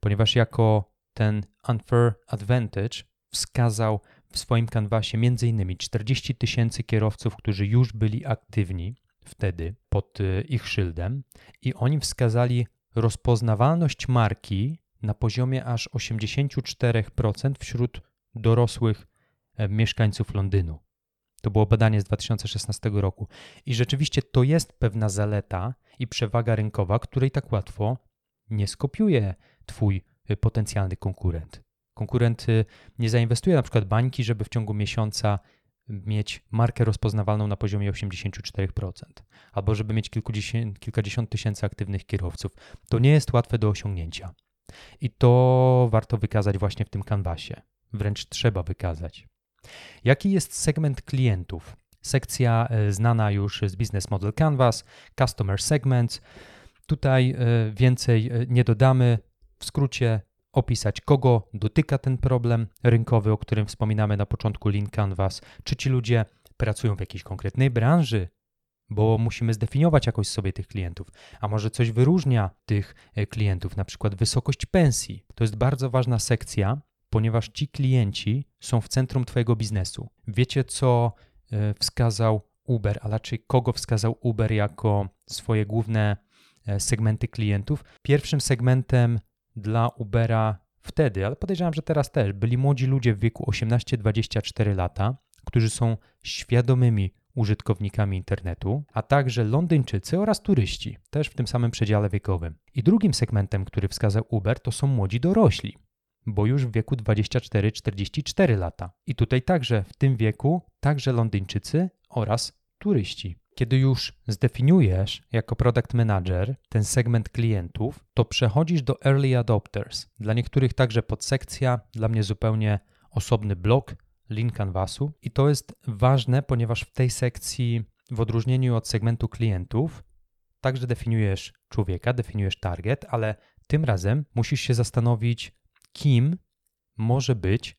ponieważ jako ten unfair advantage wskazał w swoim kanwasie m.in. 40 tysięcy kierowców, którzy już byli aktywni wtedy pod y, ich szyldem i oni wskazali rozpoznawalność marki na poziomie aż 84% wśród dorosłych e, mieszkańców Londynu. To było badanie z 2016 roku. I rzeczywiście to jest pewna zaleta i przewaga rynkowa, której tak łatwo nie skopiuje Twój y, potencjalny konkurent. Konkurent y, nie zainwestuje na przykład bańki, żeby w ciągu miesiąca mieć markę rozpoznawalną na poziomie 84%, albo żeby mieć kilkadziesiąt tysięcy aktywnych kierowców. To nie jest łatwe do osiągnięcia. I to warto wykazać właśnie w tym kanwasie. Wręcz trzeba wykazać. Jaki jest segment klientów? Sekcja e, znana już z Business Model Canvas, Customer Segments. Tutaj e, więcej e, nie dodamy. W skrócie opisać, kogo dotyka ten problem rynkowy, o którym wspominamy na początku Lean Canvas. Czy ci ludzie pracują w jakiejś konkretnej branży, bo musimy zdefiniować jakoś sobie tych klientów. A może coś wyróżnia tych klientów, na przykład wysokość pensji. To jest bardzo ważna sekcja, ponieważ ci klienci są w centrum Twojego biznesu. Wiecie, co e, wskazał Uber, a raczej kogo wskazał Uber jako swoje główne e, segmenty klientów. Pierwszym segmentem dla Ubera wtedy, ale podejrzewam, że teraz też, byli młodzi ludzie w wieku 18-24 lata, którzy są świadomymi użytkownikami internetu, a także Londyńczycy oraz turyści, też w tym samym przedziale wiekowym. I drugim segmentem, który wskazał Uber, to są młodzi dorośli, bo już w wieku 24-44 lata. I tutaj także w tym wieku także Londyńczycy oraz turyści. Kiedy już zdefiniujesz jako product manager ten segment klientów, to przechodzisz do early adopters. Dla niektórych także podsekcja, dla mnie zupełnie osobny blok, link canvasu. I to jest ważne, ponieważ w tej sekcji, w odróżnieniu od segmentu klientów, także definiujesz człowieka, definiujesz target, ale tym razem musisz się zastanowić, kim może być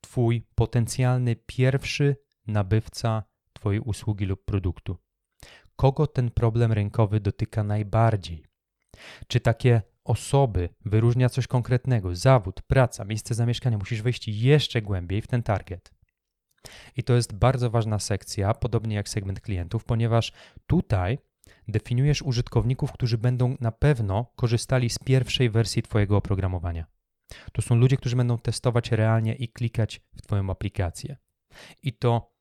Twój potencjalny pierwszy nabywca Twojej usługi lub produktu. Kogo ten problem rynkowy dotyka najbardziej? Czy takie osoby wyróżnia coś konkretnego, zawód, praca, miejsce zamieszkania, musisz wejść jeszcze głębiej w ten target. I to jest bardzo ważna sekcja, podobnie jak segment klientów, ponieważ tutaj definiujesz użytkowników, którzy będą na pewno korzystali z pierwszej wersji Twojego oprogramowania. To są ludzie, którzy będą testować realnie i klikać w Twoją aplikację. I to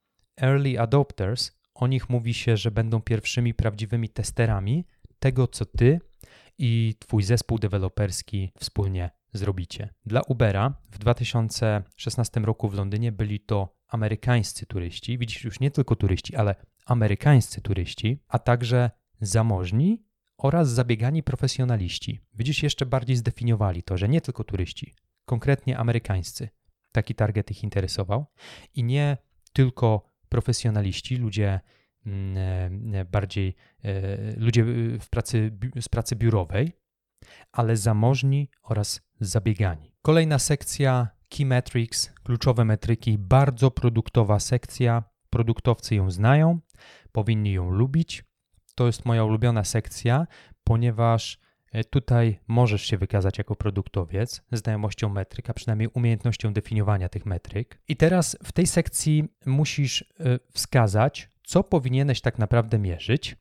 early adopters, o nich mówi się, że będą pierwszymi prawdziwymi testerami tego, co Ty i Twój zespół deweloperski wspólnie zrobicie. Dla Ubera w 2016 roku w Londynie byli to amerykańscy turyści, widzisz już nie tylko turyści, ale amerykańscy turyści, a także zamożni oraz zabiegani profesjonaliści. Widzisz, jeszcze bardziej zdefiniowali to, że nie tylko turyści, konkretnie amerykańscy. Taki target ich interesował i nie tylko profesjonaliści, ludzie Mm, e, bardziej e, ludzie w pracy, z pracy biurowej, ale zamożni oraz zabiegani. Kolejna sekcja Key Metrics, kluczowe metryki, bardzo produktowa sekcja. Produktowcy ją znają, powinni ją lubić. To jest moja ulubiona sekcja, ponieważ tutaj możesz się wykazać jako produktowiec znajomością metryk, a przynajmniej umiejętnością definiowania tych metryk. I teraz w tej sekcji musisz wskazać, co powinieneś tak naprawdę mierzyć,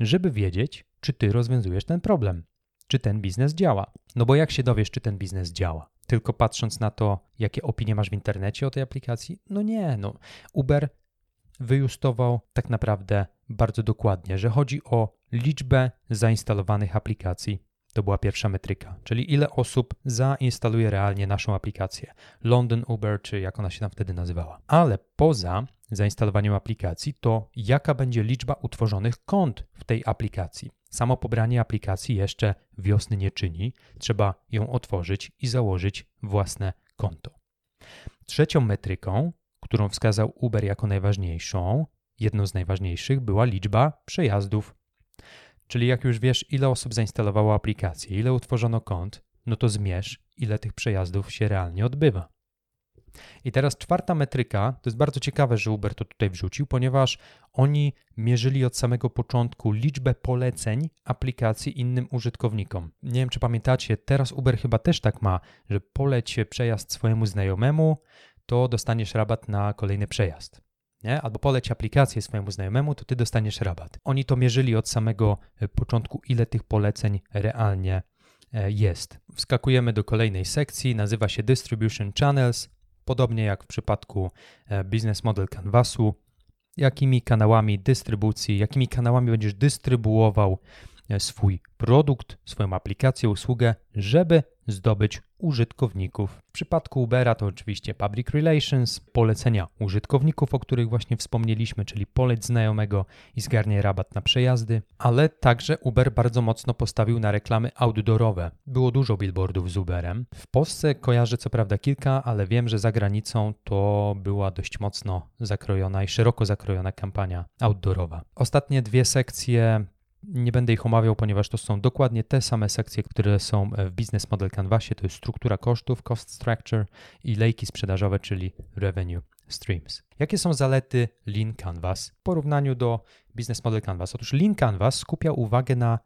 żeby wiedzieć, czy ty rozwiązujesz ten problem, czy ten biznes działa. No bo jak się dowiesz, czy ten biznes działa? Tylko patrząc na to, jakie opinie masz w internecie o tej aplikacji? No nie, no. Uber wyjustował tak naprawdę bardzo dokładnie, że chodzi o liczbę zainstalowanych aplikacji. To była pierwsza metryka, czyli ile osób zainstaluje realnie naszą aplikację. London Uber, czy jak ona się tam wtedy nazywała. Ale poza zainstalowaniem aplikacji, to jaka będzie liczba utworzonych kont w tej aplikacji. Samo pobranie aplikacji jeszcze wiosny nie czyni, trzeba ją otworzyć i założyć własne konto. Trzecią metryką, którą wskazał Uber jako najważniejszą, jedną z najważniejszych, była liczba przejazdów. Czyli jak już wiesz, ile osób zainstalowało aplikację, ile utworzono kont, no to zmierz, ile tych przejazdów się realnie odbywa. I teraz czwarta metryka, to jest bardzo ciekawe, że Uber to tutaj wrzucił, ponieważ oni mierzyli od samego początku liczbę poleceń aplikacji innym użytkownikom. Nie wiem, czy pamiętacie, teraz Uber chyba też tak ma, że poleć przejazd swojemu znajomemu, to dostaniesz rabat na kolejny przejazd. Nie? Albo poleć aplikację swojemu znajomemu, to ty dostaniesz rabat. Oni to mierzyli od samego e, początku, ile tych poleceń realnie e, jest. Wskakujemy do kolejnej sekcji, nazywa się Distribution Channels. Podobnie jak w przypadku e, Business Model Canvasu, jakimi kanałami dystrybucji, jakimi kanałami będziesz dystrybuował swój produkt, swoją aplikację, usługę, żeby zdobyć użytkowników. W przypadku Ubera to oczywiście public relations, polecenia użytkowników, o których właśnie wspomnieliśmy, czyli poleć znajomego i zgarnie rabat na przejazdy, ale także Uber bardzo mocno postawił na reklamy outdoorowe. Było dużo billboardów z Uberem. W Polsce kojarzę co prawda kilka, ale wiem, że za granicą to była dość mocno zakrojona i szeroko zakrojona kampania outdoorowa. Ostatnie dwie sekcje nie będę ich omawiał, ponieważ to są dokładnie te same sekcje, które są w Business Model Canvasie. To jest struktura kosztów, cost structure i lejki sprzedażowe, czyli revenue streams. Jakie są zalety Lean Canvas w porównaniu do Business Model Canvas? Otóż Lean Canvas skupia uwagę na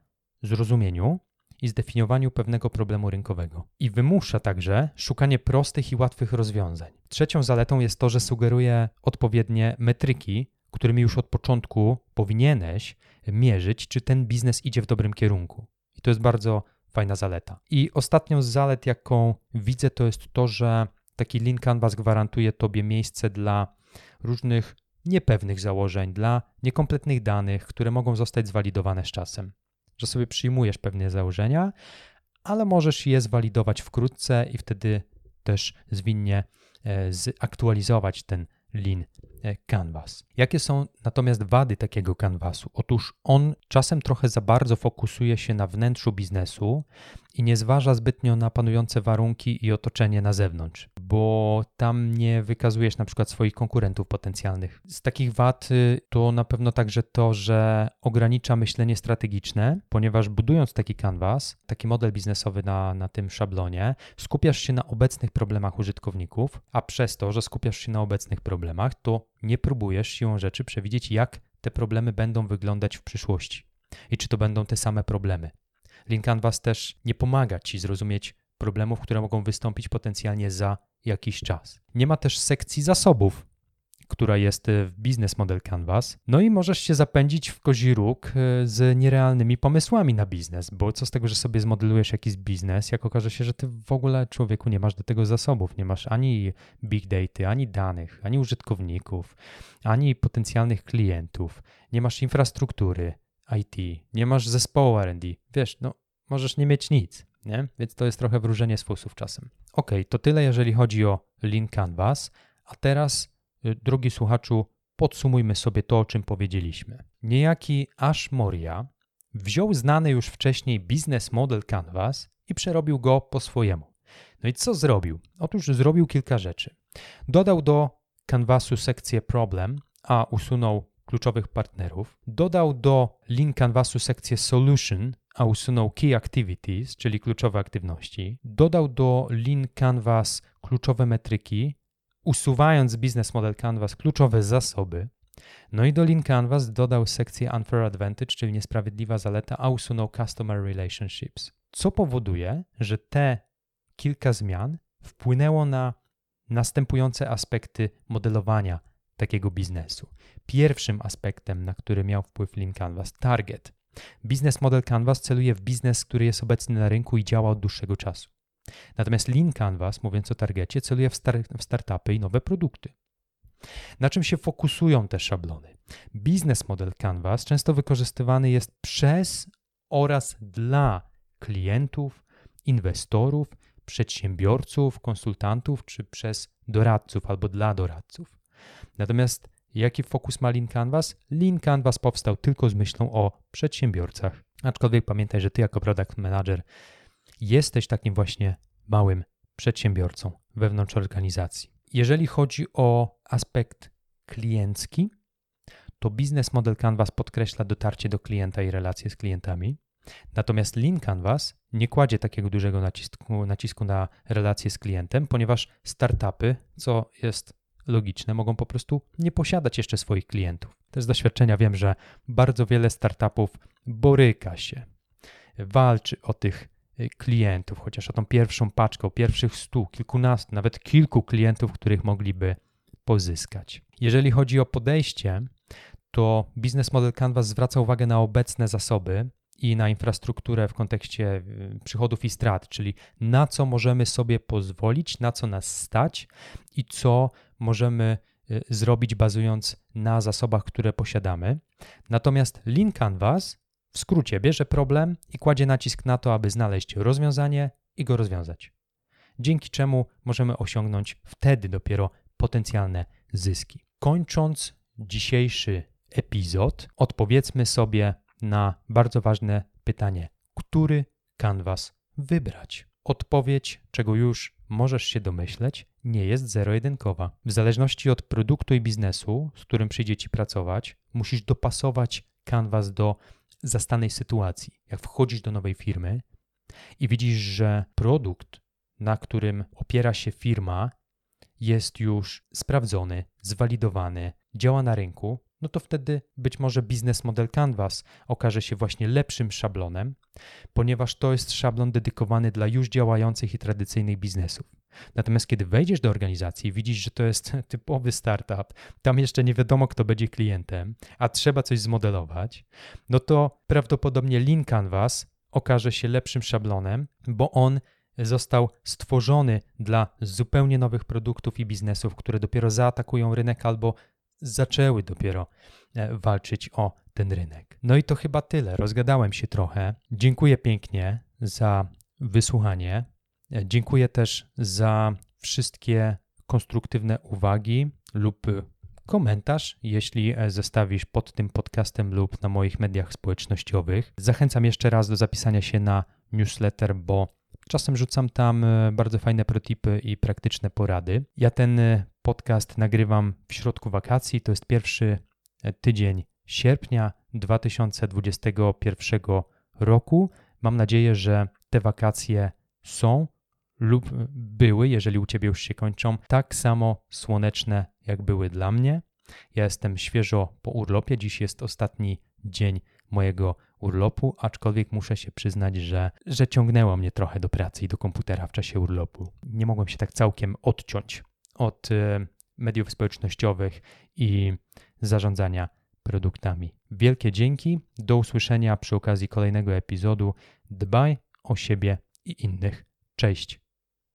zrozumieniu i zdefiniowaniu pewnego problemu rynkowego. I wymusza także szukanie prostych i łatwych rozwiązań. Trzecią zaletą jest to, że sugeruje odpowiednie metryki, którymi już od początku powinieneś mierzyć, czy ten biznes idzie w dobrym kierunku. I to jest bardzo fajna zaleta. I ostatnią z zalet, jaką widzę, to jest to, że taki Lean Canvas gwarantuje tobie miejsce dla różnych niepewnych założeń, dla niekompletnych danych, które mogą zostać zwalidowane z czasem. Że sobie przyjmujesz pewne założenia, ale możesz je zwalidować wkrótce i wtedy też zwinnie e, zaktualizować ten Lean canvas. Jakie są natomiast wady takiego canvasu? Otóż on czasem trochę za bardzo fokusuje się na wnętrzu biznesu i nie zważa zbytnio na panujące warunki i otoczenie na zewnątrz, bo tam nie wykazujesz na przykład swoich konkurentów potencjalnych. Z takich wad y, to na pewno także to, że ogranicza myślenie strategiczne, ponieważ budując taki canvas, taki model biznesowy na, na tym szablonie, skupiasz się na obecnych problemach użytkowników, a przez to, że skupiasz się na obecnych problemach, to nie próbujesz siłą rzeczy przewidzieć, jak te problemy będą wyglądać w przyszłości i czy to będą te same problemy. Lean Canvas też nie pomaga ci zrozumieć problemów, które mogą wystąpić potencjalnie za jakiś czas. Nie ma też sekcji zasobów, która jest e, w Business Model Canvas. No i możesz się zapędzić w kozi róg e, z nierealnymi pomysłami na biznes, bo co z tego, że sobie zmodelujesz jakiś biznes, jak okaże się, że ty w ogóle człowieku nie masz do tego zasobów, nie masz ani big data, ani danych, ani użytkowników, ani potencjalnych klientów, nie masz infrastruktury IT, nie masz zespołu R&D, wiesz, no możesz nie mieć nic, nie? Więc to jest trochę wróżenie z fusów czasem. Ok, to tyle jeżeli chodzi o Lean Canvas, a teraz drogi słuchaczu, podsumujmy sobie to, o czym powiedzieliśmy. Niejaki Ash Moria wziął znany już wcześniej biznes model Canvas i przerobił go po swojemu. No i co zrobił? Otóż zrobił kilka rzeczy. Dodał do Canvasu sekcję problem, a usunął kluczowych partnerów. Dodał do link Canvasu sekcję solution, a usunął key activities, czyli kluczowe aktywności. Dodał do Lean Canvas kluczowe metryki, usuwając Business Model Canvas kluczowe zasoby. No i do Lean Canvas dodał sekcję Unfair Advantage, czyli niesprawiedliwa zaleta, a usunął Customer Relationships. Co powoduje, że te kilka zmian wpłynęło na następujące aspekty modelowania takiego biznesu. Pierwszym aspektem, na który miał wpływ Lean Canvas, target. Business Model Canvas celuje w biznes, który jest obecny na rynku i działa od dłuższego czasu. Natomiast Lean Canvas, mówiąc o targecie, celuje w, star w startupy i nowe produkty. Na czym się fokusują te szablony? Biznes model Canvas często wykorzystywany jest przez oraz dla klientów, inwestorów, przedsiębiorców, konsultantów czy przez doradców albo dla doradców. Natomiast jaki fokus ma Lean Canvas? Lean Canvas powstał tylko z myślą o przedsiębiorcach. Aczkolwiek pamiętaj, że ty jako product manager jesteś takim właśnie małym przedsiębiorcą wewnątrz organizacji. Jeżeli chodzi o aspekt kliencki, to biznes model Canvas podkreśla dotarcie do klienta i relacje z klientami. Natomiast Lean Canvas nie kładzie takiego dużego nacisku, nacisku na relacje z klientem, ponieważ startupy, co jest logiczne, mogą po prostu nie posiadać jeszcze swoich klientów. To z doświadczenia wiem, że bardzo wiele startupów boryka się, walczy o tych klientów, chociaż o tą pierwszą paczkę, o pierwszych stu, kilkunastu, nawet kilku klientów, których mogliby pozyskać. Jeżeli chodzi o podejście, to Business Model Canvas zwraca uwagę na obecne zasoby i na infrastrukturę w kontekście y, przychodów i strat, czyli na co możemy sobie pozwolić, na co nas stać i co możemy y, zrobić bazując na zasobach, które posiadamy. Natomiast Lean Canvas w skrócie bierze problem i kładzie nacisk na to, aby znaleźć rozwiązanie i go rozwiązać. Dzięki czemu możemy osiągnąć wtedy dopiero potencjalne zyski. Kończąc dzisiejszy epizod, odpowiedzmy sobie na bardzo ważne pytanie: który kanwas wybrać? Odpowiedź, czego już możesz się domyśleć, nie jest zero-jedynkowa. W zależności od produktu i biznesu, z którym przyjdzie ci pracować, musisz dopasować kanwas do zastanej sytuacji. Jak wchodzisz do nowej firmy i widzisz, że produkt, na którym opiera się firma, jest już sprawdzony, zwalidowany, działa na rynku, no to wtedy być może biznes model Canvas okaże się właśnie lepszym szablonem, ponieważ to jest szablon dedykowany dla już działających i tradycyjnych biznesów. Natomiast kiedy wejdziesz do organizacji i widzisz, że to jest typowy startup, tam jeszcze nie wiadomo, kto będzie klientem, a trzeba coś zmodelować, no to prawdopodobnie Lean Canvas okaże się lepszym szablonem, bo on został stworzony dla zupełnie nowych produktów i biznesów, które dopiero zaatakują rynek albo zaczęły dopiero e, walczyć o ten rynek. No i to chyba tyle. Rozgadałem się trochę. Dziękuję pięknie za wysłuchanie. E, dziękuję też za wszystkie konstruktywne uwagi lub komentarz, jeśli e, zestawisz pod tym podcastem lub na moich mediach społecznościowych. Zachęcam jeszcze raz do zapisania się na newsletter, bo czasem rzucam tam bardzo fajne protipy i praktyczne porady. Ja ten podcast nagrywam w środku wakacji. To jest pierwszy e, tydzień sierpnia 2021 roku. Mam nadzieję, że te wakacje są lub były, jeżeli u Ciebie już się kończą, tak samo słoneczne, jak były dla mnie. Ja jestem świeżo po urlopie. Dziś jest ostatni dzień mojego urlopu, aczkolwiek muszę się przyznać, że, że ciągnęło mnie trochę do pracy i do komputera w czasie urlopu. Nie mogłem się tak całkiem odciąć od e, mediów społecznościowych i zarządzania produktami. Wielkie dzięki, do usłyszenia przy okazji kolejnego epizodu. Dbaj o siebie i innych. Cześć.